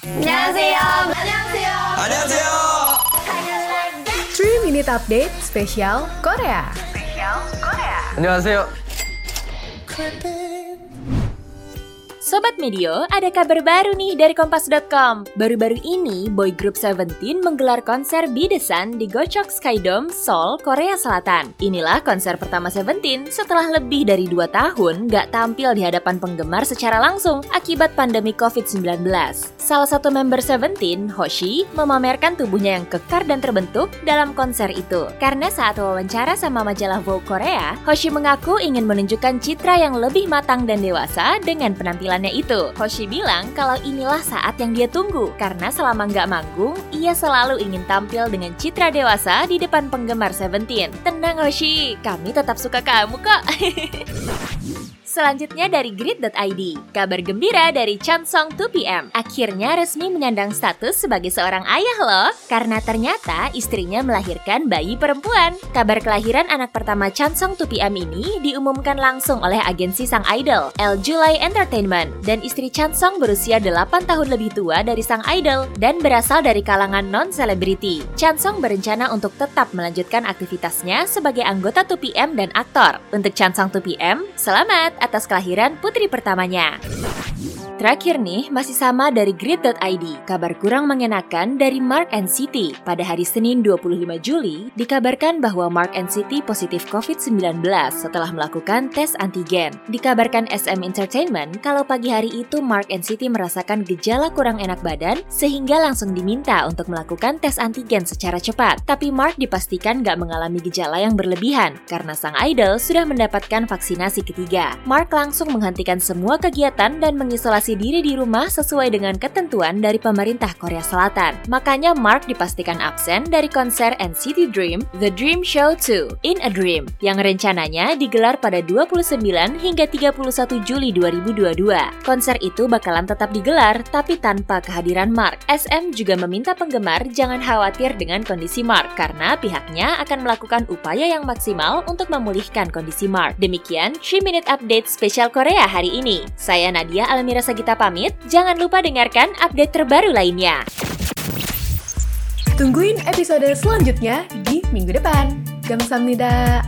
안녕하세요. 안녕하세요. 안녕하세요. 3 Minute Update spesial Korea. 안녕하세요. Sobat Medio, ada kabar baru nih dari Kompas.com. Baru-baru ini, boy group Seventeen menggelar konser Be The Sun di Gocheok Skydome, Seoul, Korea Selatan. Inilah konser pertama Seventeen setelah lebih dari 2 tahun gak tampil di hadapan penggemar secara langsung akibat pandemi COVID-19. Salah satu member Seventeen, Hoshi, memamerkan tubuhnya yang kekar dan terbentuk dalam konser itu. Karena saat wawancara sama majalah Vogue Korea, Hoshi mengaku ingin menunjukkan citra yang lebih matang dan dewasa dengan penampilannya itu. Hoshi bilang kalau inilah saat yang dia tunggu, karena selama nggak manggung, ia selalu ingin tampil dengan citra dewasa di depan penggemar Seventeen. Tenang Hoshi, kami tetap suka kamu kok. Selanjutnya dari grid.id, kabar gembira dari Chansong 2PM. Akhirnya resmi menyandang status sebagai seorang ayah loh, karena ternyata istrinya melahirkan bayi perempuan. Kabar kelahiran anak pertama Chansong 2PM ini diumumkan langsung oleh agensi sang idol, L July Entertainment, dan istri Chansong berusia 8 tahun lebih tua dari sang idol dan berasal dari kalangan non-selebriti. Chansong berencana untuk tetap melanjutkan aktivitasnya sebagai anggota 2PM dan aktor. Untuk Chansong 2PM, selamat atas kelahiran putri pertamanya. Terakhir nih, masih sama dari grid.id, kabar kurang mengenakan dari Mark and City. Pada hari Senin 25 Juli, dikabarkan bahwa Mark and City positif COVID-19 setelah melakukan tes antigen. Dikabarkan SM Entertainment kalau pagi hari itu Mark and City merasakan gejala kurang enak badan sehingga langsung diminta untuk melakukan tes antigen secara cepat. Tapi Mark dipastikan gak mengalami gejala yang berlebihan karena sang idol sudah mendapatkan vaksinasi ketiga. Mark langsung menghentikan semua kegiatan dan mengisolasi diri di rumah sesuai dengan ketentuan dari pemerintah Korea Selatan. Makanya Mark dipastikan absen dari konser NCT Dream The Dream Show 2 In a Dream yang rencananya digelar pada 29 hingga 31 Juli 2022. Konser itu bakalan tetap digelar tapi tanpa kehadiran Mark. SM juga meminta penggemar jangan khawatir dengan kondisi Mark karena pihaknya akan melakukan upaya yang maksimal untuk memulihkan kondisi Mark. Demikian 3 Minute Update spesial Korea hari ini. Saya Nadia Almira Sagita pamit, jangan lupa dengarkan update terbaru lainnya. Tungguin episode selanjutnya di minggu depan. Gamsamnida.